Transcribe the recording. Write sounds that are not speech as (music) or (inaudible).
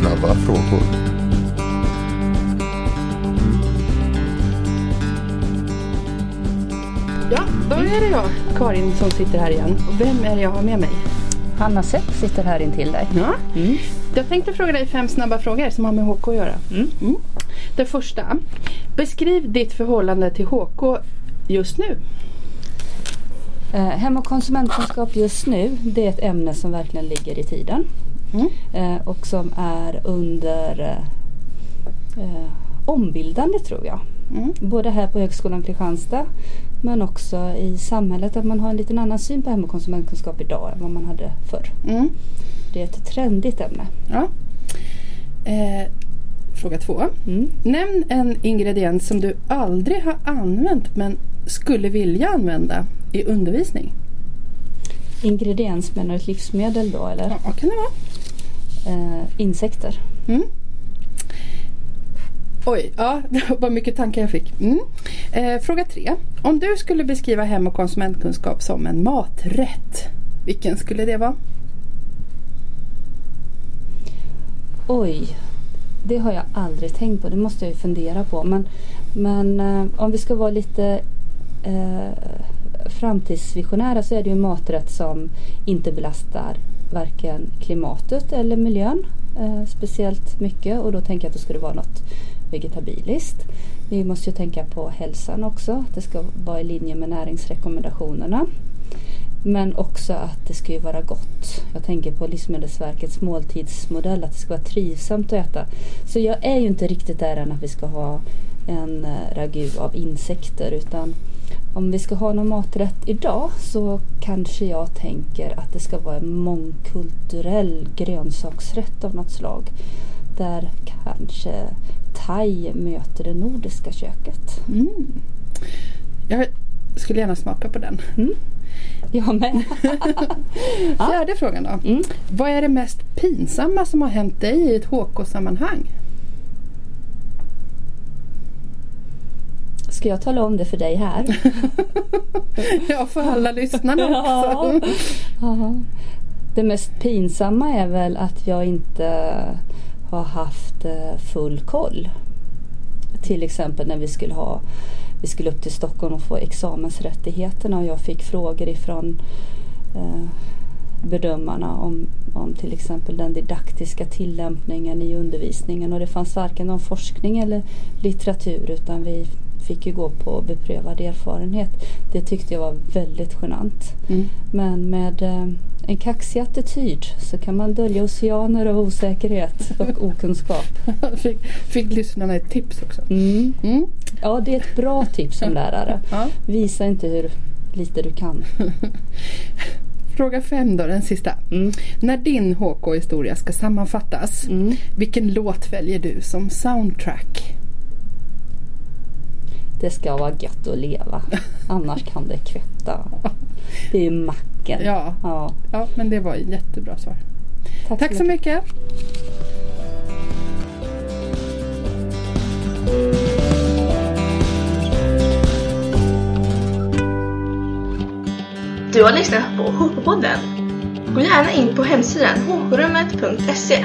snabba frågor. Ja, då är det jag, Karin, som sitter här igen. Och vem är det jag har med mig? Hanna Sepp sitter här intill dig. Ja. Mm. Jag tänkte fråga dig fem snabba frågor som har med HK att göra. Mm. Den första. Beskriv ditt förhållande till HK just nu. Eh, hem och konsumentkunskap just nu det är ett ämne som verkligen ligger i tiden. Mm. Eh, och som är under eh, ombildande tror jag. Mm. Både här på Högskolan Kristianstad men också i samhället att man har en liten annan syn på hem och konsumentkunskap idag än vad man hade förr. Mm. Det är ett trendigt ämne. Ja. Eh, fråga två. Mm. Nämn en ingrediens som du aldrig har använt men skulle vilja använda i undervisning. Ingrediens menar du ett livsmedel då eller? Ja, kan det vara? Eh, insekter. Mm. Oj, ja, (laughs) det var mycket tankar jag fick. Mm. Eh, fråga tre. Om du skulle beskriva hem och konsumentkunskap som en maträtt, vilken skulle det vara? Oj, det har jag aldrig tänkt på. Det måste jag ju fundera på. Men, men eh, om vi ska vara lite Eh, framtidsvisionära så är det ju en maträtt som inte belastar varken klimatet eller miljön eh, speciellt mycket. Och då tänker jag att det skulle vara något vegetabiliskt. Vi måste ju tänka på hälsan också. Det ska vara i linje med näringsrekommendationerna. Men också att det ska ju vara gott. Jag tänker på Livsmedelsverkets måltidsmodell att det ska vara trivsamt att äta. Så jag är ju inte riktigt där än att vi ska ha en eh, ragu av insekter utan om vi ska ha någon maträtt idag så kanske jag tänker att det ska vara en mångkulturell grönsaksrätt av något slag. Där kanske thai möter det nordiska köket. Mm. Jag skulle gärna smaka på den. Mm. Jag med. Ja. (laughs) Fjärde frågan då. Mm. Vad är det mest pinsamma som har hänt dig i ett HK-sammanhang? Ska jag tala om det för dig här? (laughs) ja, för alla lyssnarna Ja. också. Ja. Det mest pinsamma är väl att jag inte har haft eh, full koll. Till exempel när vi skulle ha vi skulle upp till Stockholm och få examensrättigheterna och jag fick frågor ifrån eh, bedömarna om, om till exempel den didaktiska tillämpningen i undervisningen och det fanns varken någon forskning eller litteratur utan vi fick ju gå på beprövad erfarenhet. Det tyckte jag var väldigt genant. Mm. Men med eh, en kaxig attityd så kan man dölja oceaner av osäkerhet och okunskap. (laughs) fick, fick lyssnarna ett tips också. Mm. Mm. Ja, det är ett bra tips som (laughs) lärare. Ja. Visa inte hur lite du kan. (laughs) Fråga fem då, den sista. Mm. När din HK-historia ska sammanfattas, Mm. vilken låt väljer du som soundtrack? Det ska vara gött att leva. Annars kan det kvätta. Det är ju macken. Ja, Ja, ja men det var ett jättebra svar. Tack så mycket. Du har lyssnat på HK-podden. Gå gärna in på hemsidan hkrummet.se